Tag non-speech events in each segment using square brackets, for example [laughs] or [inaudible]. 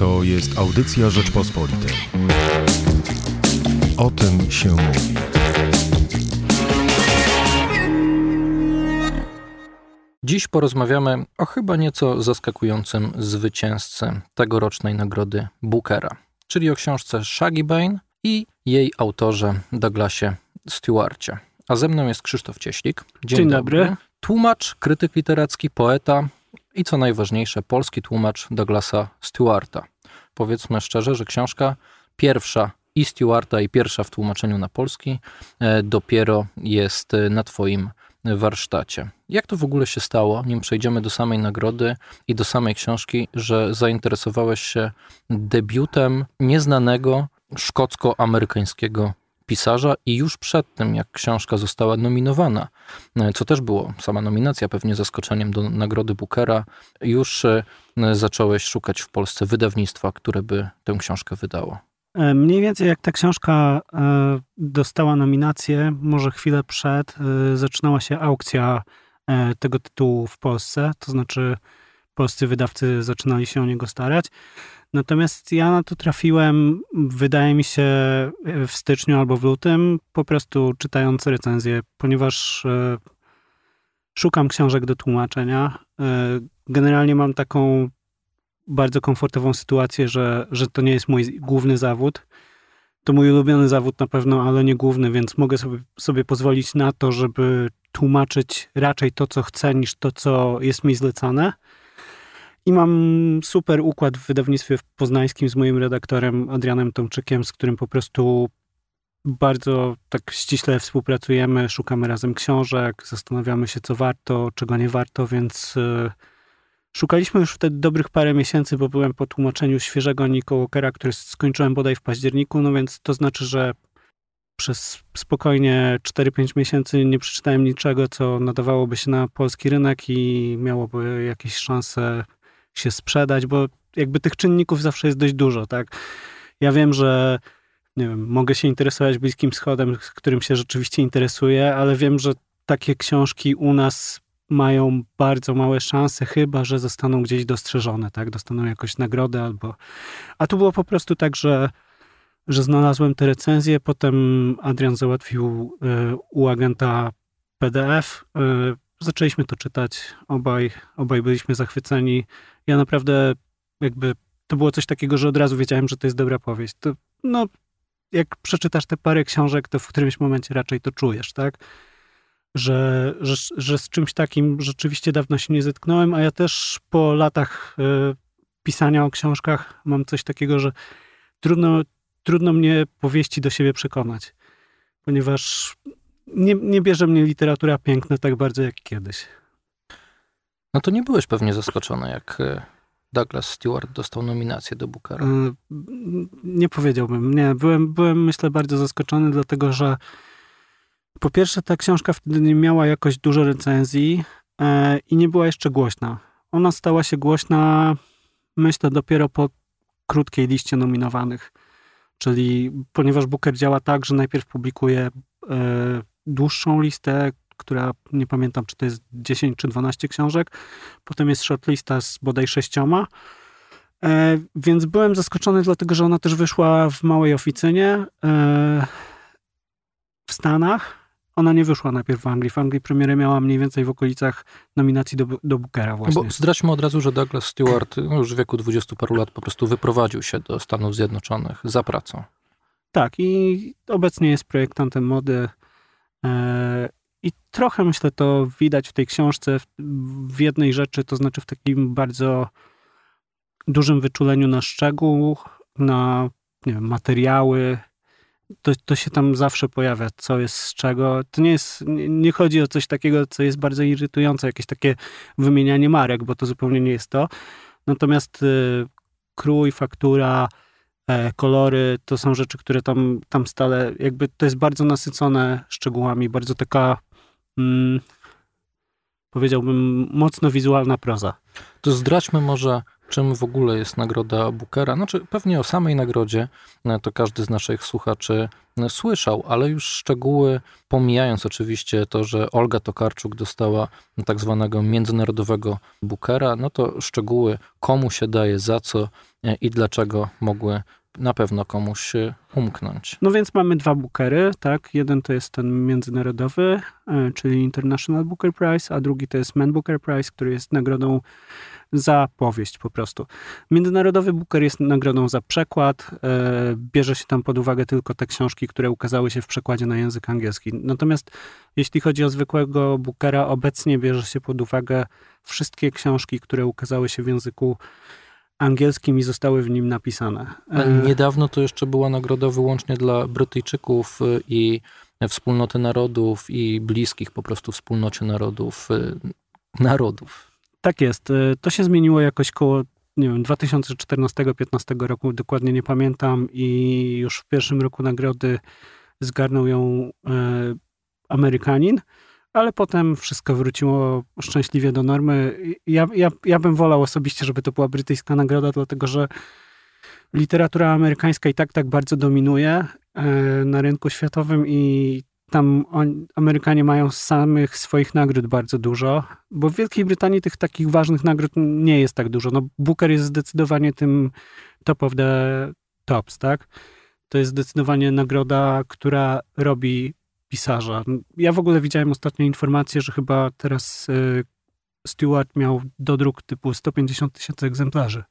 To jest audycja Rzeczpospolitej. O tym się mówi. Dziś porozmawiamy o chyba nieco zaskakującym zwycięzcy tegorocznej nagrody Bookera, czyli o książce Shaggy Bane i jej autorze Douglasie Stewarcie. A ze mną jest Krzysztof Cieślik. Dzień, Dzień dobry. dobry. Tłumacz, krytyk literacki, poeta i co najważniejsze, polski tłumacz Douglasa Stewarta. Powiedzmy szczerze, że książka pierwsza i Stewarta, i pierwsza w tłumaczeniu na polski e, dopiero jest e, na Twoim warsztacie. Jak to w ogóle się stało, nim przejdziemy do samej nagrody i do samej książki, że zainteresowałeś się debiutem nieznanego szkocko-amerykańskiego pisarza i już przed tym, jak książka została nominowana, e, co też było, sama nominacja pewnie zaskoczeniem do nagrody Bookera, już e, zacząłeś szukać w Polsce wydawnictwa, które by tę książkę wydało. E, mniej więcej jak ta książka dostała nominację, może chwilę przed, zaczynała się aukcja tego tytułu w Polsce, to znaczy polscy wydawcy zaczynali się o niego starać. Natomiast ja na to trafiłem, wydaje mi się, w styczniu albo w lutym, po prostu czytając recenzję, ponieważ e, szukam książek do tłumaczenia. E, generalnie mam taką bardzo komfortową sytuację, że, że to nie jest mój główny zawód. To mój ulubiony zawód na pewno, ale nie główny, więc mogę sobie, sobie pozwolić na to, żeby tłumaczyć raczej to, co chcę, niż to, co jest mi zlecane. I mam super układ w wydawnictwie poznańskim z moim redaktorem Adrianem Tomczykiem, z którym po prostu bardzo tak ściśle współpracujemy, szukamy razem książek, zastanawiamy się, co warto, czego nie warto, więc y, szukaliśmy już wtedy dobrych parę miesięcy, bo byłem po tłumaczeniu świeżego Nico Walkera, który skończyłem bodaj w październiku, no więc to znaczy, że przez spokojnie 4-5 miesięcy nie przeczytałem niczego, co nadawałoby się na polski rynek i miałoby jakieś szanse się sprzedać, bo jakby tych czynników zawsze jest dość dużo, tak? Ja wiem, że nie wiem, mogę się interesować Bliskim Wschodem, którym się rzeczywiście interesuję, ale wiem, że takie książki u nas mają bardzo małe szanse, chyba że zostaną gdzieś dostrzeżone, tak? Dostaną jakąś nagrodę albo... A tu było po prostu tak, że, że znalazłem te recenzje, potem Adrian załatwił y, u agenta PDF, y, zaczęliśmy to czytać, obaj, obaj byliśmy zachwyceni. Ja naprawdę jakby to było coś takiego, że od razu wiedziałem, że to jest dobra powieść. To, no, jak przeczytasz te parę książek, to w którymś momencie raczej to czujesz, tak? Że, że, że z czymś takim rzeczywiście dawno się nie zetknąłem, a ja też po latach y, pisania o książkach mam coś takiego, że trudno, trudno mnie powieści do siebie przekonać, ponieważ nie, nie bierze mnie literatura piękna tak bardzo jak kiedyś. No to nie byłeś pewnie zaskoczony, jak e, Douglas Stewart dostał nominację do Bookera. E, nie powiedziałbym. Nie, byłem, byłem myślę bardzo zaskoczony, dlatego że po pierwsze ta książka wtedy nie miała jakoś dużo recenzji e, i nie była jeszcze głośna. Ona stała się głośna myślę dopiero po krótkiej liście nominowanych. Czyli ponieważ Booker działa tak, że najpierw publikuje dłuższą listę, która nie pamiętam, czy to jest 10 czy 12 książek. Potem jest shortlista z bodaj sześcioma. E, więc byłem zaskoczony, dlatego że ona też wyszła w małej oficynie e, w Stanach. Ona nie wyszła najpierw w Anglii. W Anglii premierę miała mniej więcej w okolicach nominacji do, do Bookera właśnie. Bo zdradźmy od razu, że Douglas Stewart no już w wieku 20 paru lat po prostu wyprowadził się do Stanów Zjednoczonych za pracą. Tak i obecnie jest projektantem mody e, i trochę myślę to widać w tej książce w jednej rzeczy, to znaczy w takim bardzo dużym wyczuleniu na szczegół, na wiem, materiały. To, to się tam zawsze pojawia, co jest z czego. To nie jest, nie chodzi o coś takiego, co jest bardzo irytujące, jakieś takie wymienianie marek, bo to zupełnie nie jest to. Natomiast y, krój, faktura, e, kolory to są rzeczy, które tam, tam stale, jakby to jest bardzo nasycone szczegółami, bardzo taka mm, powiedziałbym, mocno wizualna proza. To zdradźmy może czym w ogóle jest nagroda Bookera. Znaczy, pewnie o samej nagrodzie e, to każdy z naszych słuchaczy e, słyszał, ale już szczegóły, pomijając oczywiście to, że Olga Tokarczuk dostała tak zwanego międzynarodowego Bookera, no to szczegóły, komu się daje, za co e, i dlaczego mogły na pewno komuś umknąć. No więc mamy dwa bookery, tak? Jeden to jest ten międzynarodowy, czyli International Booker Prize, a drugi to jest Man Booker Prize, który jest nagrodą za powieść po prostu. Międzynarodowy Booker jest nagrodą za przekład. E, bierze się tam pod uwagę tylko te książki, które ukazały się w przekładzie na język angielski. Natomiast jeśli chodzi o zwykłego Bookera, obecnie bierze się pod uwagę wszystkie książki, które ukazały się w języku i zostały w nim napisane. E, niedawno to jeszcze była nagroda wyłącznie dla Brytyjczyków e, i wspólnoty narodów i bliskich po prostu wspólnocie narodów, narodów. Tak jest. To się zmieniło jakoś koło, nie wiem, 2014-15 roku, dokładnie nie pamiętam i już w pierwszym roku nagrody zgarnął ją e, Amerykanin, ale potem wszystko wróciło szczęśliwie do normy. Ja, ja, ja bym wolał osobiście, żeby to była brytyjska nagroda, dlatego że literatura amerykańska i tak tak bardzo dominuje e, na rynku światowym i tam on, Amerykanie mają samych swoich nagród bardzo dużo, bo w Wielkiej Brytanii tych takich ważnych nagród nie jest tak dużo. No, Booker jest zdecydowanie tym top of the tops, tak? To jest zdecydowanie nagroda, która robi pisarza. Ja w ogóle widziałem ostatnio informację, że chyba teraz y, Stewart miał dodruk typu 150 tysięcy egzemplarzy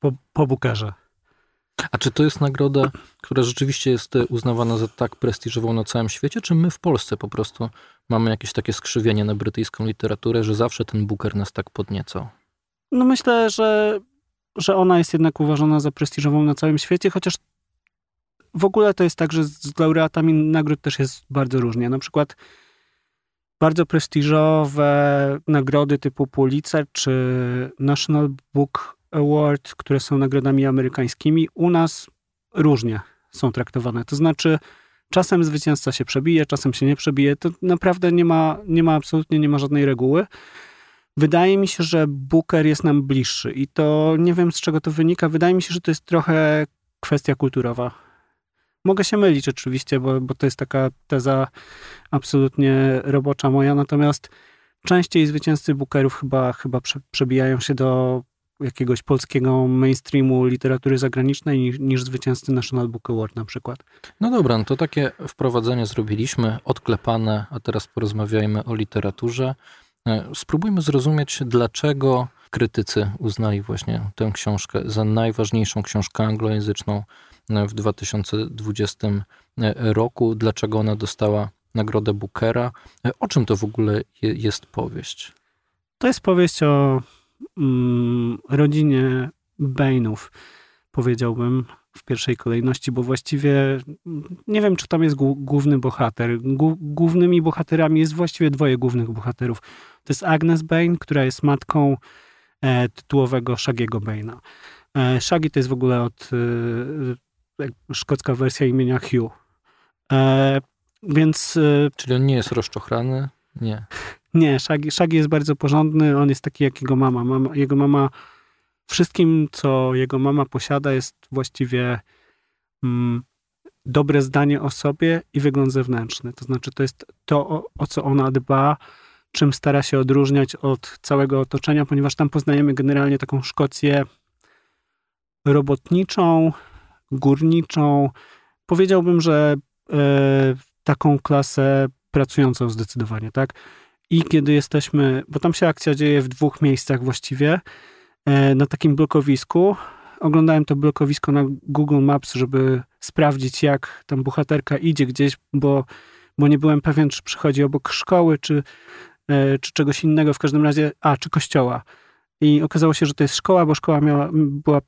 po, po Bookerze. A czy to jest nagroda, która rzeczywiście jest e, uznawana za tak prestiżową na całym świecie, czy my w Polsce po prostu mamy jakieś takie skrzywienie na brytyjską literaturę, że zawsze ten Booker nas tak podniecał? No myślę, że, że ona jest jednak uważana za prestiżową na całym świecie, chociaż w ogóle to jest tak, że z laureatami nagród też jest bardzo różnie. Na przykład bardzo prestiżowe nagrody typu Pulitzer czy National Book Award, które są nagrodami amerykańskimi, u nas różnie są traktowane. To znaczy, czasem zwycięzca się przebije, czasem się nie przebije. To naprawdę nie ma, nie ma absolutnie nie ma żadnej reguły. Wydaje mi się, że Booker jest nam bliższy i to nie wiem z czego to wynika. Wydaje mi się, że to jest trochę kwestia kulturowa. Mogę się mylić oczywiście, bo, bo to jest taka teza absolutnie robocza moja, natomiast częściej zwycięzcy Bookerów chyba, chyba przebijają się do jakiegoś polskiego mainstreamu literatury zagranicznej niż, niż zwycięzcy National Book Award na przykład. No dobra, no to takie wprowadzenie zrobiliśmy, odklepane, a teraz porozmawiajmy o literaturze. E, spróbujmy zrozumieć, dlaczego krytycy uznali właśnie tę książkę za najważniejszą książkę anglojęzyczną e, w 2020 e, roku, dlaczego ona dostała nagrodę Bookera. O czym to w ogóle jest powieść? To jest powieść o mm, rodzinie Bainów, powiedziałbym w pierwszej kolejności, bo właściwie nie wiem, czy tam jest główny bohater. głównymi bohaterami jest właściwie dwoje głównych bohaterów. To jest Agnes Bain, która jest matką e, tytułowego Shagiego Baina. E, Shaggy to jest w ogóle od e, szkocka wersja imienia Hugh. E, więc... E, Czyli on nie jest rozczochrany? Nie. Nie, Shaggy, Shaggy jest bardzo porządny, on jest taki jak jego mama. mama. Jego mama, wszystkim co jego mama posiada jest właściwie mm, dobre zdanie o sobie i wygląd zewnętrzny. To znaczy to jest to, o, o co ona dba, czym stara się odróżniać od całego otoczenia, ponieważ tam poznajemy generalnie taką Szkocję robotniczą, górniczą. Powiedziałbym, że e, taką klasę pracującą zdecydowanie, tak? I kiedy jesteśmy, bo tam się akcja dzieje w dwóch miejscach właściwie, e, na takim blokowisku. Oglądałem to blokowisko na Google Maps, żeby sprawdzić, jak tam bohaterka idzie gdzieś, bo, bo nie byłem pewien, czy przychodzi obok szkoły, czy, czy czegoś innego. W każdym razie, a, czy kościoła. I okazało się, że to jest szkoła, bo szkoła miała, była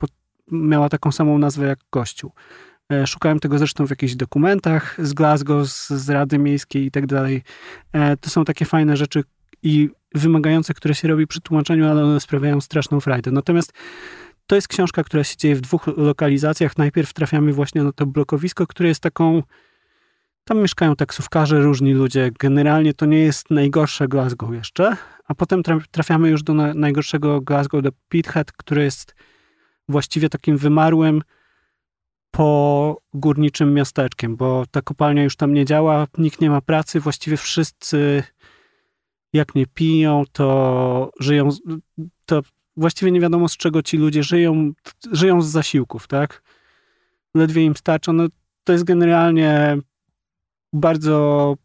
miała taką samą nazwę jak kościół. E, szukałem tego zresztą w jakichś dokumentach z Glasgow, z, z Rady Miejskiej i tak dalej. E, to są takie fajne rzeczy i wymagające, które się robi przy tłumaczeniu, ale one sprawiają straszną frajdę. Natomiast to jest książka, która się dzieje w dwóch lokalizacjach. Najpierw trafiamy właśnie na to blokowisko, które jest taką. Tam mieszkają taksówkarze, różni ludzie. Generalnie to nie jest najgorsze Glasgow jeszcze. A potem trafiamy już do najgorszego Glasgow, do Pithead, które jest właściwie takim wymarłym po górniczym miasteczkiem, bo ta kopalnia już tam nie działa, nikt nie ma pracy, właściwie wszyscy jak nie piją, to żyją, to właściwie nie wiadomo z czego ci ludzie żyją, żyją z zasiłków, tak? Ledwie im starcza, no to jest generalnie bardzo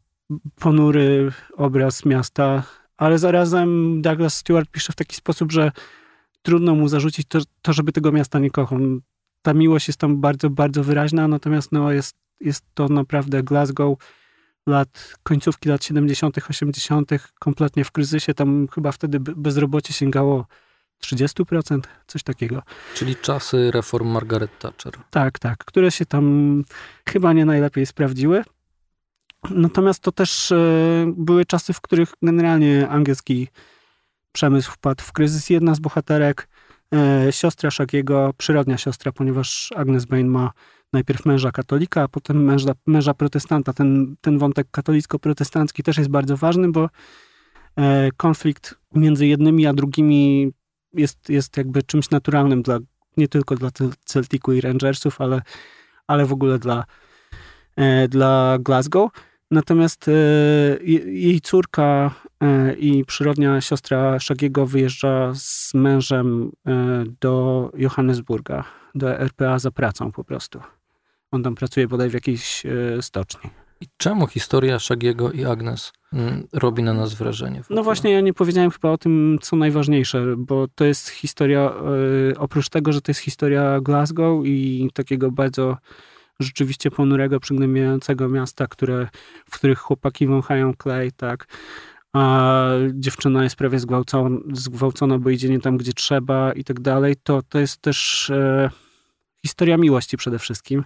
ponury obraz miasta, ale zarazem Douglas Stewart pisze w taki sposób, że trudno mu zarzucić to, to żeby tego miasta nie kochał. Ta miłość jest tam bardzo, bardzo wyraźna, natomiast no, jest, jest to naprawdę Glasgow lat, końcówki lat 70., 80., kompletnie w kryzysie. Tam chyba wtedy bezrobocie sięgało 30%, coś takiego. Czyli czasy reform Margaret Thatcher. Tak, tak, które się tam chyba nie najlepiej sprawdziły. Natomiast to też e, były czasy, w których generalnie angielski przemysł wpadł w kryzys. Jedna z bohaterek, e, siostra Szagiego, przyrodnia siostra, ponieważ Agnes Bain ma najpierw męża katolika, a potem męża, męża protestanta. Ten, ten wątek katolicko-protestancki też jest bardzo ważny, bo e, konflikt między jednymi a drugimi jest, jest jakby czymś naturalnym dla, nie tylko dla Celticu i Rangersów, ale, ale w ogóle dla, dla Glasgow. Natomiast e, jej córka e, i przyrodnia siostra Szagiego wyjeżdża z mężem e, do Johannesburga, do RPA za pracą po prostu. On tam pracuje bodaj w jakiejś stoczni. I czemu historia Szagiego i Agnes mm, robi na nas wrażenie? No właśnie, ja nie powiedziałem chyba o tym, co najważniejsze, bo to jest historia, oprócz tego, że to jest historia Glasgow i takiego bardzo rzeczywiście ponurego, przygnębiającego miasta, które, w których chłopaki wąchają klej, tak, a dziewczyna jest prawie zgwałcona, zgwałcona bo idzie nie tam, gdzie trzeba i tak dalej, to to jest też e, historia miłości przede wszystkim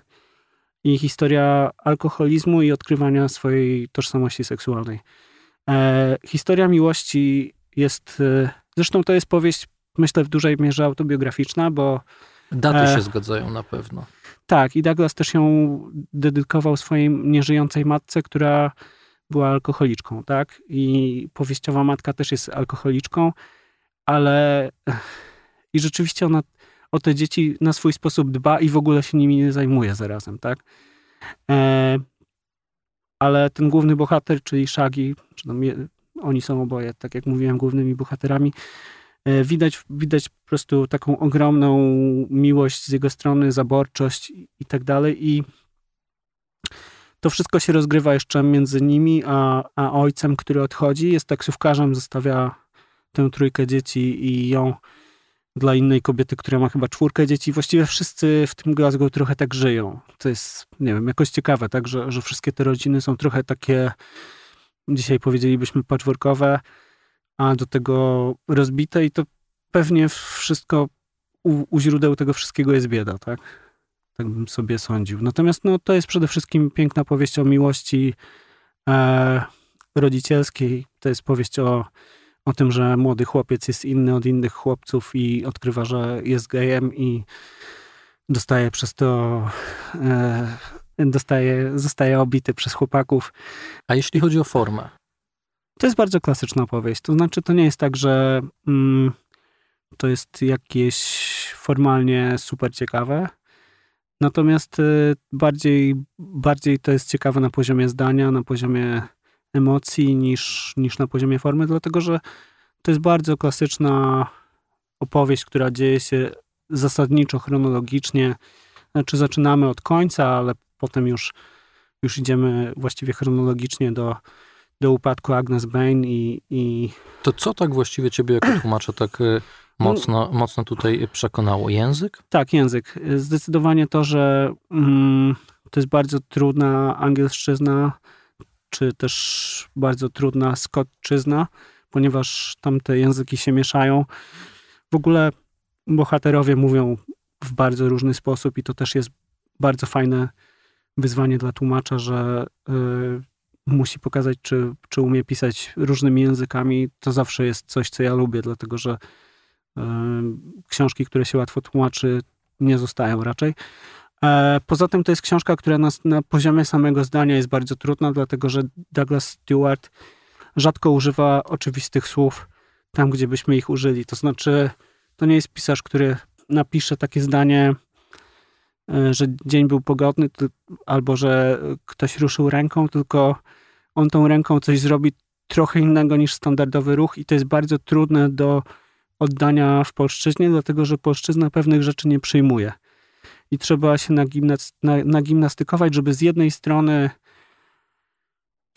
i historia alkoholizmu i odkrywania swojej tożsamości seksualnej. E, historia miłości jest, e, zresztą to jest powieść, myślę, w dużej mierze autobiograficzna, bo... Daty e, się zgadzają na pewno. Tak, i Douglas też ją dedykował swojej nieżyjącej matce, która była alkoholiczką, tak? I powieściowa matka też jest alkoholiczką, ale i rzeczywiście ona o te dzieci na swój sposób dba i w ogóle się nimi nie zajmuje zarazem, tak? E, ale ten główny bohater, czyli Shaggy, czy tam je, oni są oboje, tak jak mówiłem, głównymi bohaterami, widać, widać po prostu taką ogromną miłość z jego strony, zaborczość i tak dalej. I to wszystko się rozgrywa jeszcze między nimi, a, a ojcem, który odchodzi, jest taksówkarzem, zostawia tę trójkę dzieci i ją dla innej kobiety, która ma chyba czwórkę dzieci. Właściwie wszyscy w tym Glasgow trochę tak żyją. To jest, nie wiem, jakoś ciekawe, tak, że, że wszystkie te rodziny są trochę takie, dzisiaj powiedzielibyśmy patchworkowe, a do tego rozbite i to pewnie wszystko u, u źródeł tego wszystkiego jest bieda, tak? Tak bym sobie sądził. Natomiast no, to jest przede wszystkim piękna powieść o miłości e, rodzicielskiej. To jest powieść o, o tym, że młody chłopiec jest inny od innych chłopców i odkrywa, że jest gejem i dostaje przez to e, dostaje, zostaje obity przez chłopaków. A jeśli chodzi o formę? To jest bardzo klasyczna opowieść. To znaczy, to nie jest tak, że mm, to jest jakieś formalnie super ciekawe. Natomiast y, bardziej, bardziej to jest ciekawe na poziomie zdania, na poziomie emocji niż, niż na poziomie formy, dlatego że to jest bardzo klasyczna opowieść, która dzieje się zasadniczo chronologicznie. Znaczy zaczynamy od końca, ale potem już, już idziemy właściwie chronologicznie do, do upadku Agnes Bain i, i... To co tak właściwie ciebie jako [clears throat] tłumacza tak y, mocno, mocno tutaj przekonało? Język? Tak, język. Zdecydowanie to, że mm, to jest bardzo trudna angielszczyzna, czy też bardzo trudna skotczyzna, ponieważ tam te języki się mieszają. W ogóle bohaterowie mówią w bardzo różny sposób i to też jest bardzo fajne wyzwanie dla tłumacza, że y, musi pokazać, czy, czy umie pisać różnymi językami. To zawsze jest coś, co ja lubię, dlatego że y, książki, które się łatwo tłumaczy, nie zostają raczej. E, poza tym to jest książka, która na, na poziomie samego zdania jest bardzo trudna, dlatego że Douglas Stewart rzadko używa oczywistych słów tam, gdzie byśmy ich użyli. To znaczy, to nie jest pisarz, który napisze takie zdanie, e, że dzień był pogodny, albo że ktoś ruszył ręką, tylko on tą ręką coś zrobi trochę innego niż standardowy ruch i to jest bardzo trudne do oddania w polszczyźnie, dlatego że polszczyzna pewnych rzeczy nie przyjmuje. I trzeba się nagimnastykować, żeby z jednej strony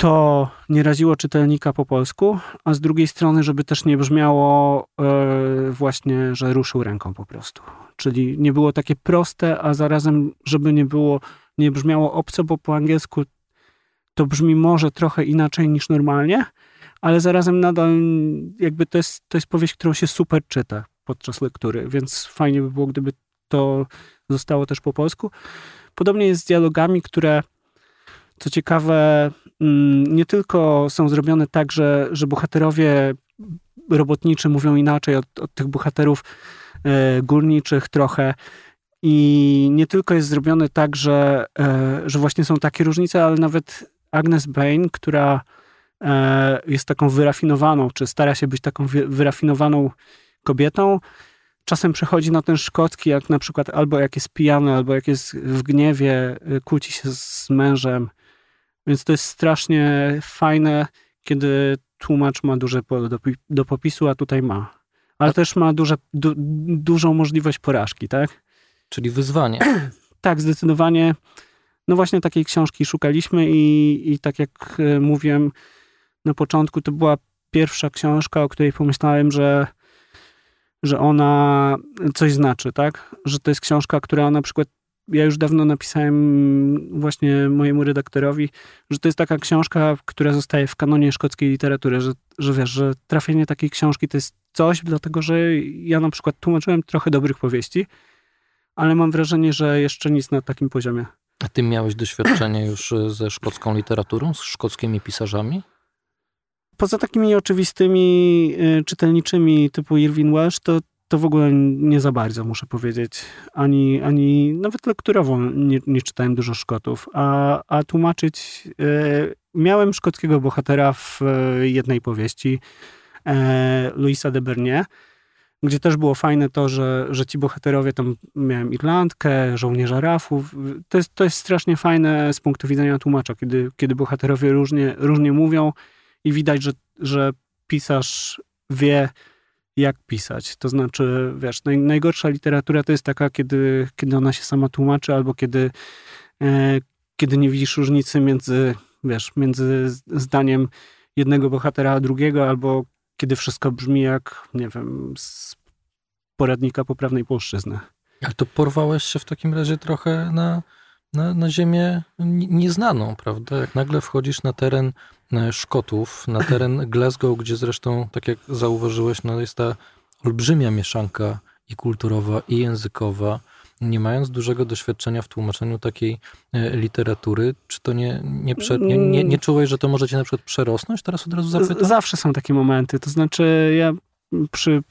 to nie raziło czytelnika po polsku, a z drugiej strony, żeby też nie brzmiało e, właśnie, że ruszył ręką po prostu. Czyli nie było takie proste, a zarazem, żeby nie było, nie brzmiało obco, bo po angielsku to brzmi może trochę inaczej niż normalnie, ale zarazem nadal jakby to jest, to jest powieść, którą się super czyta podczas lektury, więc fajnie by było, gdyby to zostało też po polsku. Podobnie jest z dialogami, które co ciekawe, nie tylko są zrobione tak, że, że bohaterowie robotniczy mówią inaczej od, od tych bohaterów e, górniczych trochę. I nie tylko jest zrobione tak, że, e, że właśnie są takie różnice, ale nawet Agnes Bain, która e, jest taką wyrafinowaną, czy stara się być taką wyrafinowaną kobietą, czasem przechodzi na ten szkocki, jak na przykład albo jak jest pijany, albo jak jest w gniewie, kłóci się z mężem, więc to jest strasznie fajne, kiedy tłumacz ma duże pole do, do popisu, a tutaj ma. Ale też ma duże, du, dużą możliwość porażki, tak? Czyli wyzwanie. [clears throat] tak, zdecydowanie. No właśnie takiej książki szukaliśmy i, i tak jak e, mówiłem na początku, to była pierwsza książka, o której pomyślałem, że, że ona coś znaczy, tak? Że to jest książka, która na przykład ja już dawno napisałem właśnie mojemu redaktorowi, że to jest taka książka, która zostaje w kanonie szkockiej literatury, że, że wiesz, że trafienie takiej książki to jest coś, dlatego że ja na przykład tłumaczyłem trochę dobrych powieści, ale mam wrażenie, że jeszcze nic na takim poziomie. A ty miałeś doświadczenie [clears throat] już ze szkocką literaturą, z szkockimi pisarzami? Poza takimi oczywistymi y, czytelniczymi typu Irwin Welsh, to to w ogóle nie za bardzo, muszę powiedzieć. Ani, ani nawet lekturowo nie, nie czytałem dużo Szkotów, a, a tłumaczyć... E, miałem szkockiego bohatera w e, jednej powieści e, Louisa de Bernier, gdzie też było fajne to, że, że ci bohaterowie, tam miałem Irlandkę, żołnierza rafów. To jest, to jest strasznie fajne z punktu widzenia tłumacza, kiedy, kiedy bohaterowie różnie, różnie mówią i widać, że, że pisarz wie, jak pisać. To znaczy, wiesz, naj, najgorsza literatura to jest taka, kiedy, kiedy ona się sama tłumaczy, albo kiedy, e, kiedy nie widzisz różnicy między, wiesz, między zdaniem jednego bohatera a drugiego, albo kiedy wszystko brzmi jak, nie wiem, z poradnika poprawnej polszczyzny. A to porwałeś się w takim razie trochę na, na, na ziemię nieznaną, prawda? Jak nagle wchodzisz na teren Szkotów na teren [clears throat] Glasgow, gdzie zresztą, tak jak zauważyłeś, no jest ta olbrzymia mieszanka i kulturowa, i językowa. Nie mając dużego doświadczenia w tłumaczeniu takiej e, literatury, czy to nie, nie, prze, nie, nie, nie czułeś, że to możecie na przykład przerosnąć? Teraz od razu zapytam. Zawsze są takie momenty. To znaczy, ja przy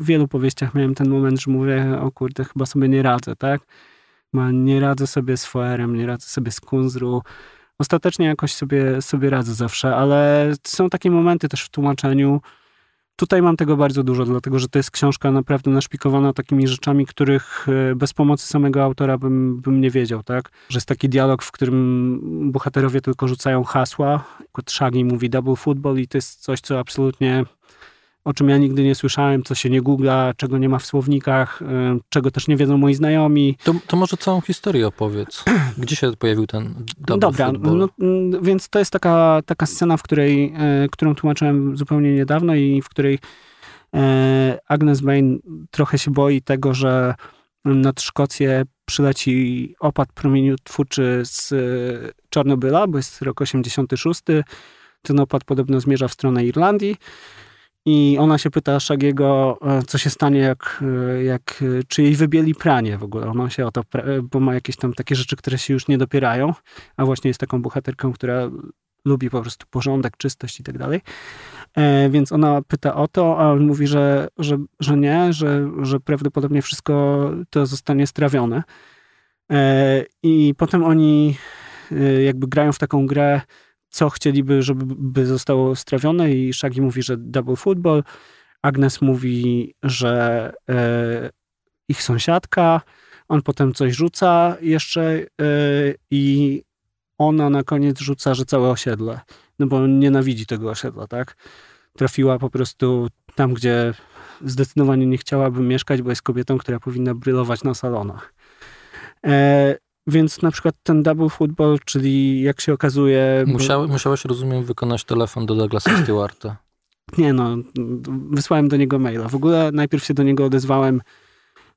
wielu powieściach miałem ten moment, że mówię, o kurde, chyba sobie nie radzę, tak? Nie radzę sobie z Foerem, nie radzę sobie z Kunzru, Ostatecznie jakoś sobie, sobie radzę zawsze, ale są takie momenty też w tłumaczeniu. Tutaj mam tego bardzo dużo, dlatego że to jest książka naprawdę naszpikowana takimi rzeczami, których e, bez pomocy samego autora bym, bym nie wiedział, tak? Że jest taki dialog, w którym bohaterowie tylko rzucają hasła. Shaggy mówi double football i to jest coś, co absolutnie o czym ja nigdy nie słyszałem, co się nie googla, czego nie ma w słownikach, y, czego też nie wiedzą moi znajomi. To, to może całą historię opowiedz. [clears throat] Gdzie się pojawił ten double Dobra, no, mm, więc to jest taka, taka scena, w której, y, którą tłumaczyłem zupełnie niedawno i w której y, Agnes Bain trochę się boi tego, że nad Szkocję przyleci opad promieniotwórczy z Czarnobyla, bo jest rok 86. Ten opad podobno zmierza w stronę Irlandii. I ona się pyta Szagiego, e, co się stanie, jak, e, jak, czy jej wybieli pranie w ogóle. Ona się o to, bo ma jakieś tam takie rzeczy, które się już nie dopierają, a właśnie jest taką bohaterką, która lubi po prostu porządek, czystość i tak dalej. E, więc ona pyta o to, a on mówi, że, że, że nie, że, że prawdopodobnie wszystko to zostanie strawione. I potem oni jakby grają w taką grę co chcieliby, żeby zostało strawione i Shaggy mówi, że double football. Agnes mówi, że, e, ich sąsiadka, on potem coś rzuca jeszcze yy, i ona na koniec rzuca, że całe osiedle, no bo nienawidzi tego osiedla, tak? Trafiła po prostu tam, gdzie zdecydowanie nie chciałaby mieszkać, bo jest kobietą, która powinna brylować na salonach. E, więc na przykład ten double football, czyli jak się okazuje... Musiały, musiałeś, rozumiem, wykonać telefon do Douglasa Stewarta. [clears throat] Nie no, wysłałem do niego maila. W ogóle najpierw się do niego odezwałem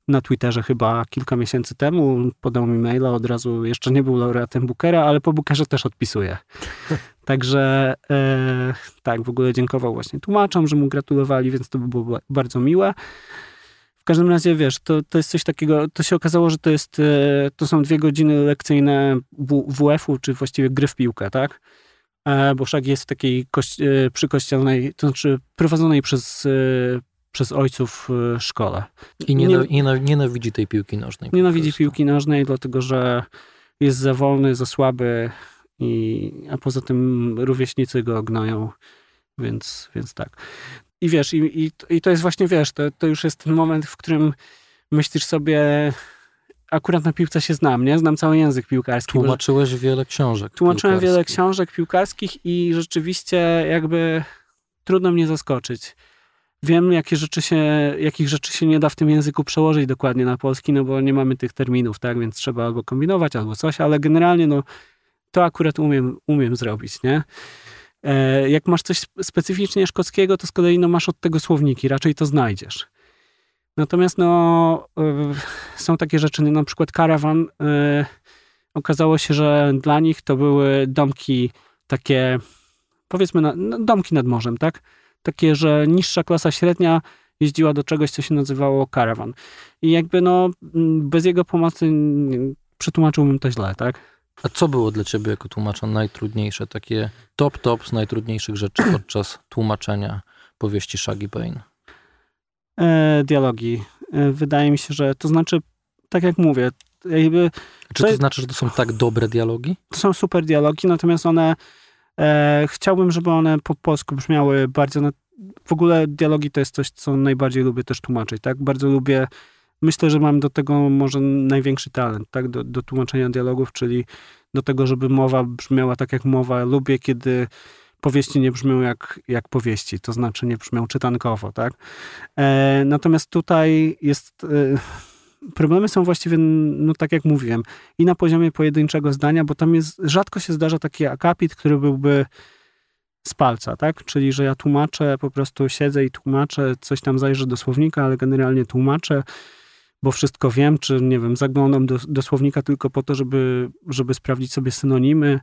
na Twitterze chyba kilka miesięcy temu. Podał mi maila, od razu jeszcze nie był laureatem Bookera, ale po Bookerze też odpisuje. [laughs] Także e, tak, w ogóle dziękował właśnie tłumaczom, że mu gratulowali, więc to by było bardzo miłe. W każdym razie, wiesz, to, to jest coś takiego, to się okazało, że to jest, e, to są dwie godziny lekcyjne WF-u, czy właściwie gry w piłkę, tak? E, bo Szag jest w takiej kości- e, przykościelnej, to znaczy prowadzonej przez, przez ojców szkole. I nie, nienawidzi tej piłki nożnej. Nienawidzi piłki nożnej, dlatego że jest za wolny, za słaby, i, a poza tym rówieśnicy go gnoją, więc, więc tak. I wiesz, i, i, i to jest właśnie, wiesz, to, to już jest ten moment, w którym myślisz sobie, akurat na piłce się znam, nie? Znam cały język piłkarski. Tłumaczyłeś wiele książek Tłumaczyłem wiele książek piłkarskich i rzeczywiście jakby trudno mnie zaskoczyć. Wiem, jakie rzeczy się, jakich rzeczy się nie da w tym języku przełożyć dokładnie na polski, no bo nie mamy tych terminów, tak? Więc trzeba albo kombinować, albo coś, ale generalnie no to akurat umiem, umiem zrobić, nie? E, jak masz coś specyficznie szkockiego, to z kolei no, masz od tego słowniki, raczej to znajdziesz. Natomiast no, e, [laughs] są takie rzeczy, na przykład karawan. E, okazało się, że dla nich to były domki takie, powiedzmy, na, no, domki nad morzem, tak? Takie, że niższa klasa średnia jeździła do czegoś, co się nazywało karawan. I jakby no, bez jego pomocy przetłumaczyłbym to źle, tak? A co było dla ciebie jako tłumacza najtrudniejsze, takie top top z najtrudniejszych rzeczy [clears throat] podczas tłumaczenia powieści Shaggy Payne? E, dialogi. E, wydaje mi się, że to znaczy, tak jak mówię, jakby, Czy to, to znaczy, że to są tak dobre dialogi? To są super dialogi, natomiast one e, chciałbym, żeby one po polsku brzmiały bardzo. Na, w ogóle dialogi to jest coś, co najbardziej lubię też tłumaczyć, tak? Bardzo lubię myślę, że mam do tego może największy talent, tak, do, do tłumaczenia dialogów, czyli do tego, żeby mowa brzmiała tak jak mowa. Lubię, kiedy powieści nie brzmią jak, jak powieści, to znaczy nie brzmią czytankowo, tak. E, natomiast tutaj jest... E, problemy są właściwie, no tak jak mówiłem, i na poziomie pojedynczego zdania, bo tam jest, rzadko się zdarza taki akapit, który byłby z palca, tak? Czyli, że ja tłumaczę, po prostu siedzę i tłumaczę, coś tam zajrzę do słownika, ale generalnie tłumaczę bo wszystko wiem, czy nie wiem, zaglądam do, do słownika tylko po to, żeby, żeby sprawdzić sobie synonimy.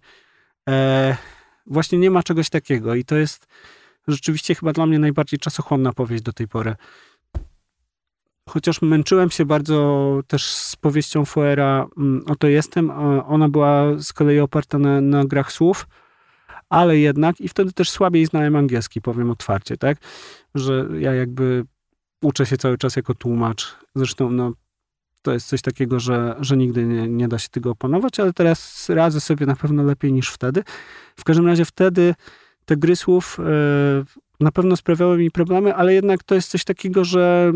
E, właśnie nie ma czegoś takiego i to jest rzeczywiście chyba dla mnie najbardziej czasochłonna powieść do tej pory. Chociaż męczyłem się bardzo też z powieścią Foera mm, Oto jestem, ona była z kolei oparta na, na grach słów, ale jednak i wtedy też słabiej znałem angielski, powiem otwarcie, tak? Że ja jakby uczę się cały czas jako tłumacz. Zresztą no, to jest coś takiego, że, że nigdy nie, nie da się tego opanować, ale teraz radzę sobie na pewno lepiej niż wtedy. W każdym razie wtedy te gry słów yy, na pewno sprawiały mi problemy, ale jednak to jest coś takiego, że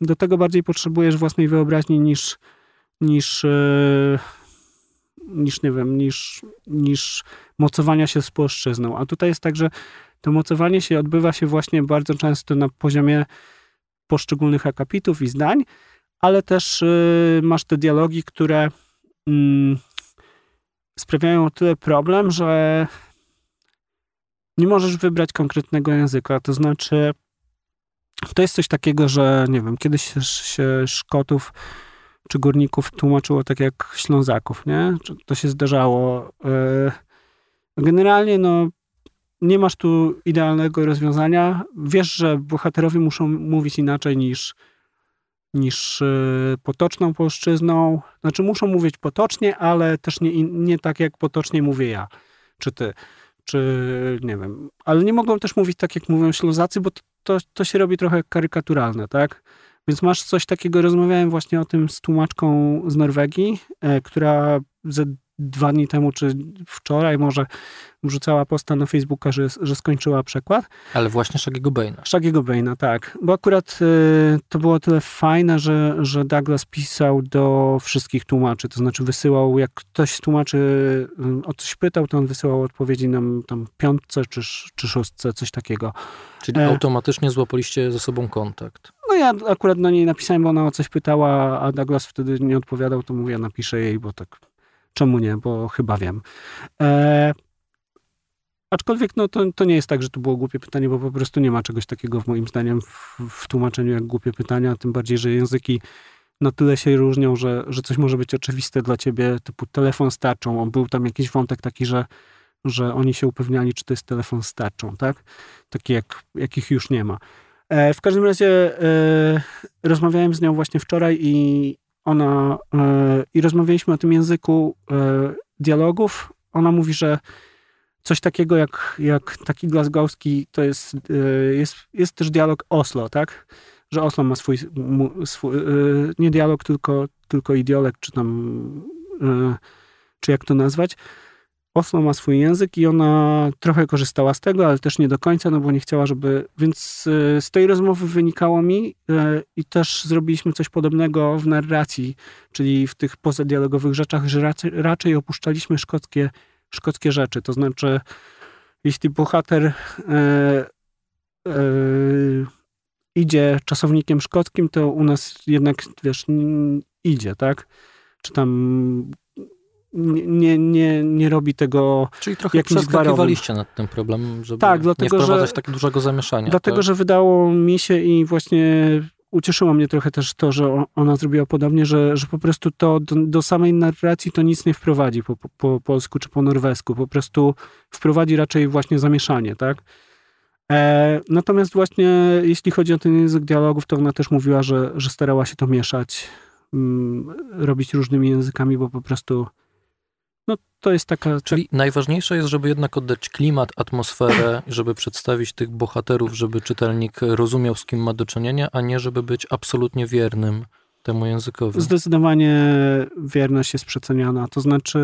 do tego bardziej potrzebujesz własnej wyobraźni niż niż, yy, niż nie wiem, niż, niż mocowania się z płaszczyzną. A tutaj jest tak, że to mocowanie się odbywa się właśnie bardzo często na poziomie poszczególnych akapitów i zdań, ale też y, masz te dialogi, które mm, sprawiają o tyle problem, że nie możesz wybrać konkretnego języka. To znaczy, to jest coś takiego, że nie wiem, kiedyś się Szkotów czy górników tłumaczyło tak jak Ślązaków, nie? To się zdarzało. Y, generalnie, no, nie masz tu idealnego rozwiązania. Wiesz, że bohaterowie muszą mówić inaczej niż, niż e, potoczną polszczyzną. Znaczy, muszą mówić potocznie, ale też nie, nie tak, jak potocznie mówię ja, czy ty, czy nie wiem. Ale nie mogą też mówić tak, jak mówią Ślązacy, bo to, to, to się robi trochę karykaturalne, tak? Więc masz coś takiego, rozmawiałem właśnie o tym z tłumaczką z Norwegii, e, która ze dwa dni temu, czy wczoraj może wrzucała posta na Facebooka, że, że skończyła przekład. Ale właśnie Shagiego Baina. Shagiego Baina, tak. Bo akurat y, to było tyle fajne, że, że Douglas pisał do wszystkich tłumaczy, to znaczy wysyłał, jak ktoś z tłumaczy y, o coś pytał, to on wysyłał odpowiedzi nam tam piątce czy, czy szóstce, coś takiego. Czyli e... automatycznie złapaliście ze sobą kontakt. No ja akurat do niej napisałem, bo ona o coś pytała, a Douglas wtedy nie odpowiadał, to mówię, napiszę jej, bo tak czemu nie, bo chyba wiem. E, aczkolwiek no, to, to nie jest tak, że to było głupie pytanie, bo po prostu nie ma czegoś takiego w moim zdaniem w, w tłumaczeniu jak głupie pytania, tym bardziej, że języki na tyle się różnią, że, że coś może być oczywiste dla ciebie, typu telefon z tarczą. On był tam jakiś wątek taki, że, że oni się upewniali, czy to jest telefon z tarczą, tak? Taki, jak, jakich już nie ma. E, w każdym razie e, rozmawiałem z nią właśnie wczoraj i ona e, i rozmawialiśmy o tym języku dialogów. Ona mówi, że coś takiego jak, jak taki glasgowski to jest, jest, jest też dialog Oslo, tak? Że Oslo ma swój, swój nie dialog, tylko, tylko ideolog, czy tam, czy jak to nazwać. Oslo ma swój język i ona trochę korzystała z tego, ale też nie do końca, no bo nie chciała, żeby. Więc e, z tej rozmowy wynikało mi e, i też zrobiliśmy coś podobnego w narracji, czyli w tych pozadialogowych rzeczach, że raczej, opuszczaliśmy szkockie, szkockie rzeczy. To znaczy, jeśli bohater e, idzie czasownikiem szkockim, to u nas jednak, wiesz, idzie, tak? Czy tam nie, nie, nie robi tego Czyli trochę przeskakiwaliście nad tym problemem, żeby tak, dlatego, nie wprowadzać że, tak dużego zamieszania. Dlatego, tak? że wydało mi się i właśnie ucieszyło mnie trochę też to, że ona zrobiła podobnie, że, że po prostu to do, do samej narracji to nic nie wprowadzi po, po, po, polsku czy po norwesku. Po prostu wprowadzi raczej właśnie zamieszanie, tak? E, natomiast właśnie jeśli chodzi o ten język dialogów, to ona też mówiła, że, że starała się to mieszać, mm, robić różnymi językami, bo po prostu no to jest taka... Czyli najważniejsze jest, żeby jednak oddać klimat, atmosferę, [clears throat] żeby przedstawić tych bohaterów, żeby czytelnik rozumiał, z kim ma do czynienia, a nie żeby być absolutnie wiernym temu językowi. Zdecydowanie wierność jest przeceniana. To znaczy,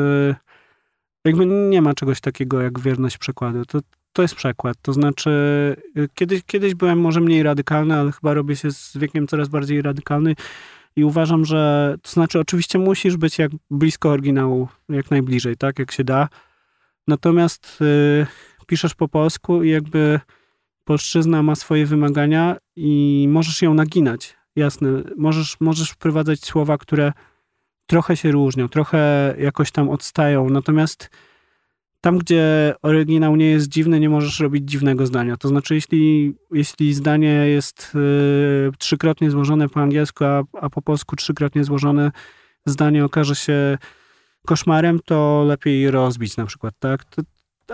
jakby nie ma czegoś takiego jak wierność przekładu. To, to jest przekład. To znaczy, kiedyś, kiedyś byłem może mniej radykalny, ale chyba robię się z wiekiem coraz bardziej radykalny. I uważam, że to znaczy, oczywiście musisz być jak blisko oryginału, jak najbliżej, tak, jak się da. Natomiast y, piszesz po polsku i jakby polszczyzna ma swoje wymagania i możesz ją naginać. Jasne, możesz, możesz wprowadzać słowa, które trochę się różnią, trochę jakoś tam odstają. Natomiast tam, gdzie oryginał nie jest dziwny, nie możesz robić dziwnego zdania. To znaczy, jeśli, jeśli zdanie jest y, trzykrotnie złożone po angielsku, a, a po polsku trzykrotnie złożone zdanie okaże się koszmarem, to lepiej rozbić na przykład, tak? To,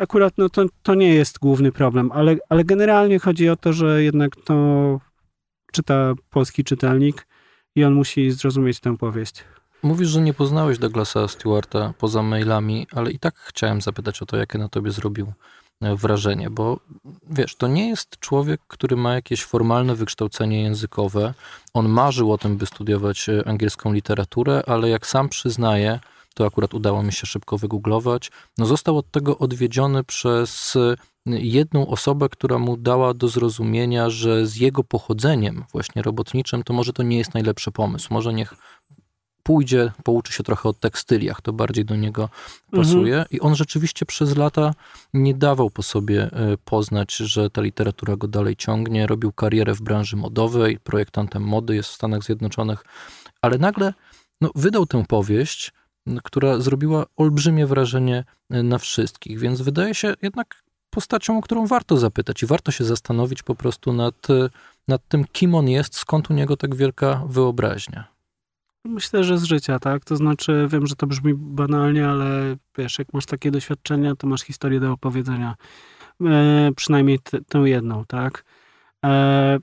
akurat no, to, to nie jest główny problem, ale, ale generalnie chodzi o to, że jednak to czyta polski czytelnik i on musi zrozumieć tę powieść. Mówisz, że nie poznałeś Douglasa Stewarta poza mailami, ale i tak chciałem zapytać o to, jakie na tobie zrobił e, wrażenie, bo wiesz, to nie jest człowiek, który ma jakieś formalne wykształcenie językowe. On marzył o tym, by studiować e, angielską literaturę, ale jak sam przyznaje, to akurat udało mi się szybko wygooglować, no został od tego odwiedziony przez e, jedną osobę, która mu dała do zrozumienia, że z jego pochodzeniem właśnie robotniczym, to może to nie jest najlepszy pomysł. Może niech pójdzie, pouczy się trochę o tekstyliach, to bardziej do niego pasuje. Mhm. I on rzeczywiście przez lata nie dawał po sobie e, poznać, że ta literatura go dalej ciągnie. Robił karierę w branży modowej, projektantem mody jest w Stanach Zjednoczonych, ale nagle no, wydał tę powieść, która zrobiła olbrzymie wrażenie e, na wszystkich, więc wydaje się jednak postacią, o którą warto zapytać i warto się zastanowić po prostu nad, e, nad tym, kim on jest, skąd u niego tak wielka wyobraźnia. Myślę, że z życia, tak? To znaczy, wiem, że to brzmi banalnie, ale wiesz, jak masz takie doświadczenia, to masz historię do opowiedzenia. E, przynajmniej tę jedną, tak? E,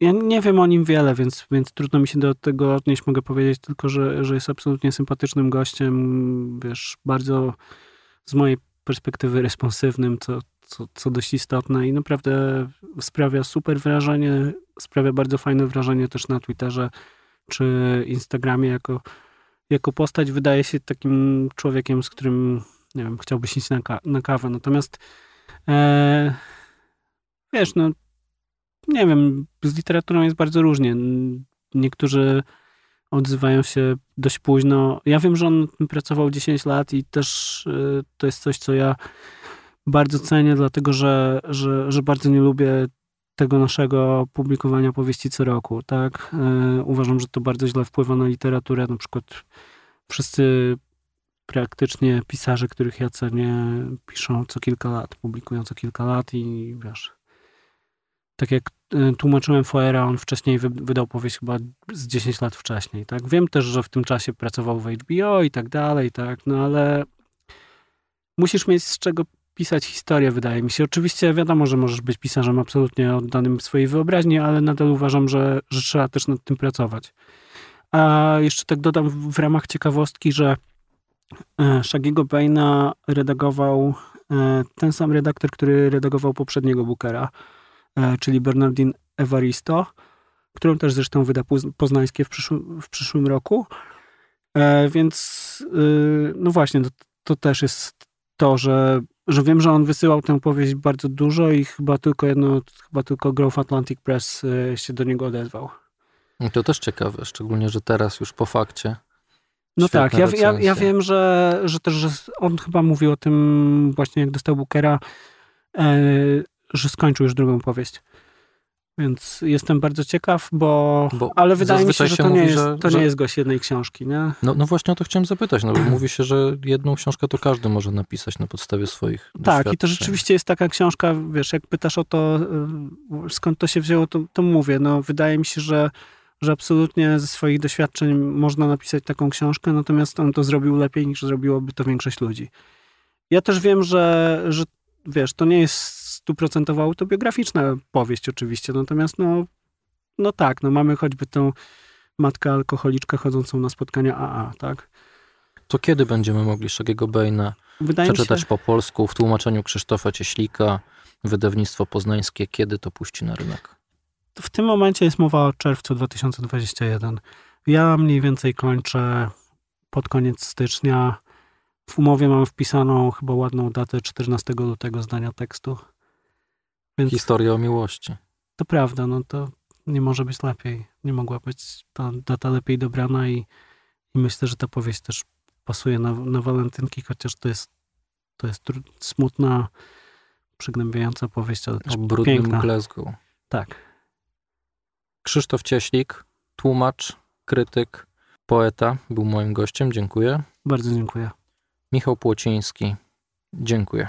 ja nie wiem o nim wiele, więc, więc trudno mi się do tego odnieść. Mogę powiedzieć tylko, że, że jest absolutnie sympatycznym gościem, wiesz, bardzo z mojej perspektywy responsywnym, co, co, co dość istotne i naprawdę sprawia super wrażenie, sprawia bardzo fajne wrażenie też na Twitterze czy Instagramie jako, jako postać wydaje się takim człowiekiem, z którym, nie wiem, chciałbyś iść na, ka na kawę. Natomiast e, wiesz, no nie wiem, z literaturą jest bardzo różnie. Niektórzy odzywają się dość późno. Ja wiem, że on pracował 10 lat i też y, to jest coś, co ja bardzo cenię, dlatego że, że, że bardzo nie lubię tego naszego publikowania powieści co roku, tak? Y, uważam, że to bardzo źle wpływa na literaturę. Na przykład wszyscy praktycznie pisarze, których ja cenię, piszą co kilka lat, publikują co kilka lat i wiesz, tak jak y, tłumaczyłem Foera, on wcześniej wydał powieść chyba z 10 lat wcześniej, tak? Wiem też, że w tym czasie pracował w HBO i tak dalej, tak? No ale musisz mieć z czego pisać historię, wydaje mi się. Oczywiście wiadomo, że możesz być pisarzem absolutnie oddanym swojej wyobraźni, ale nadal uważam, że, że trzeba też nad tym pracować. A jeszcze tak dodam w ramach ciekawostki, że e, Shagiego Baina redagował e, ten sam redaktor, który redagował poprzedniego Bookera, E, czyli Bernardine Evaristo, którą też zresztą wyda Poznańskie w przyszłym, w przyszłym roku. Więc y, no właśnie, to, to też jest to, że, że wiem, że on wysyłał tę powieść bardzo dużo i chyba tylko jedno, chyba tylko Grove Atlantic Press e, się do niego odezwał. To też ciekawe, szczególnie, że teraz już po fakcie. No tak, ja, ja, ja, wiem, że, że też że on chyba mówił o tym właśnie, jak dostał Bookera, że skończył już drugą powieść. Więc jestem bardzo ciekaw, bo, bo ale wydaje mi się, że to, mówi, nie, jest, to że, nie jest gość jednej książki. Nie? No, no właśnie o to chciałem zapytać, no bo mówi się, że jedną książkę to każdy może napisać na podstawie swoich Tak, i to rzeczywiście jest taka książka, wiesz, jak pytasz o to, y, skąd to się wzięło, to, to mówię. No, wydaje mi się, że, że absolutnie ze swoich doświadczeń można napisać taką książkę, natomiast on to zrobił lepiej niż zrobiłoby to większość ludzi. Ja też wiem, że, że wiesz, to nie jest stuprocentowo autobiograficzna powieść oczywiście, natomiast no, no tak, no mamy choćby tę matkę alkoholiczkę chodzącą na spotkania AA, tak? To kiedy będziemy mogli Szagiego Bejna przeczytać się... po polsku w tłumaczeniu Krzysztofa Cieślika, wydawnictwo poznańskie, kiedy to puści na rynek? W tym momencie jest mowa o czerwcu 2021. Ja mniej więcej kończę pod koniec stycznia. W umowie mam wpisaną chyba ładną datę 14 lutego zdania tekstu. Więc Historia o miłości. To prawda, no to nie może być lepiej. Nie mogła być ta data lepiej dobrana i, i myślę, że ta powieść też pasuje na, na walentynki, chociaż to jest, to jest smutna, przygnębiająca powieść, ale też o brudnym piękna. Glasgow. Tak. Krzysztof Cieślik, tłumacz, krytyk, poeta, był moim gościem. Dziękuję. Bardzo dziękuję. Michał Płociński. Dziękuję.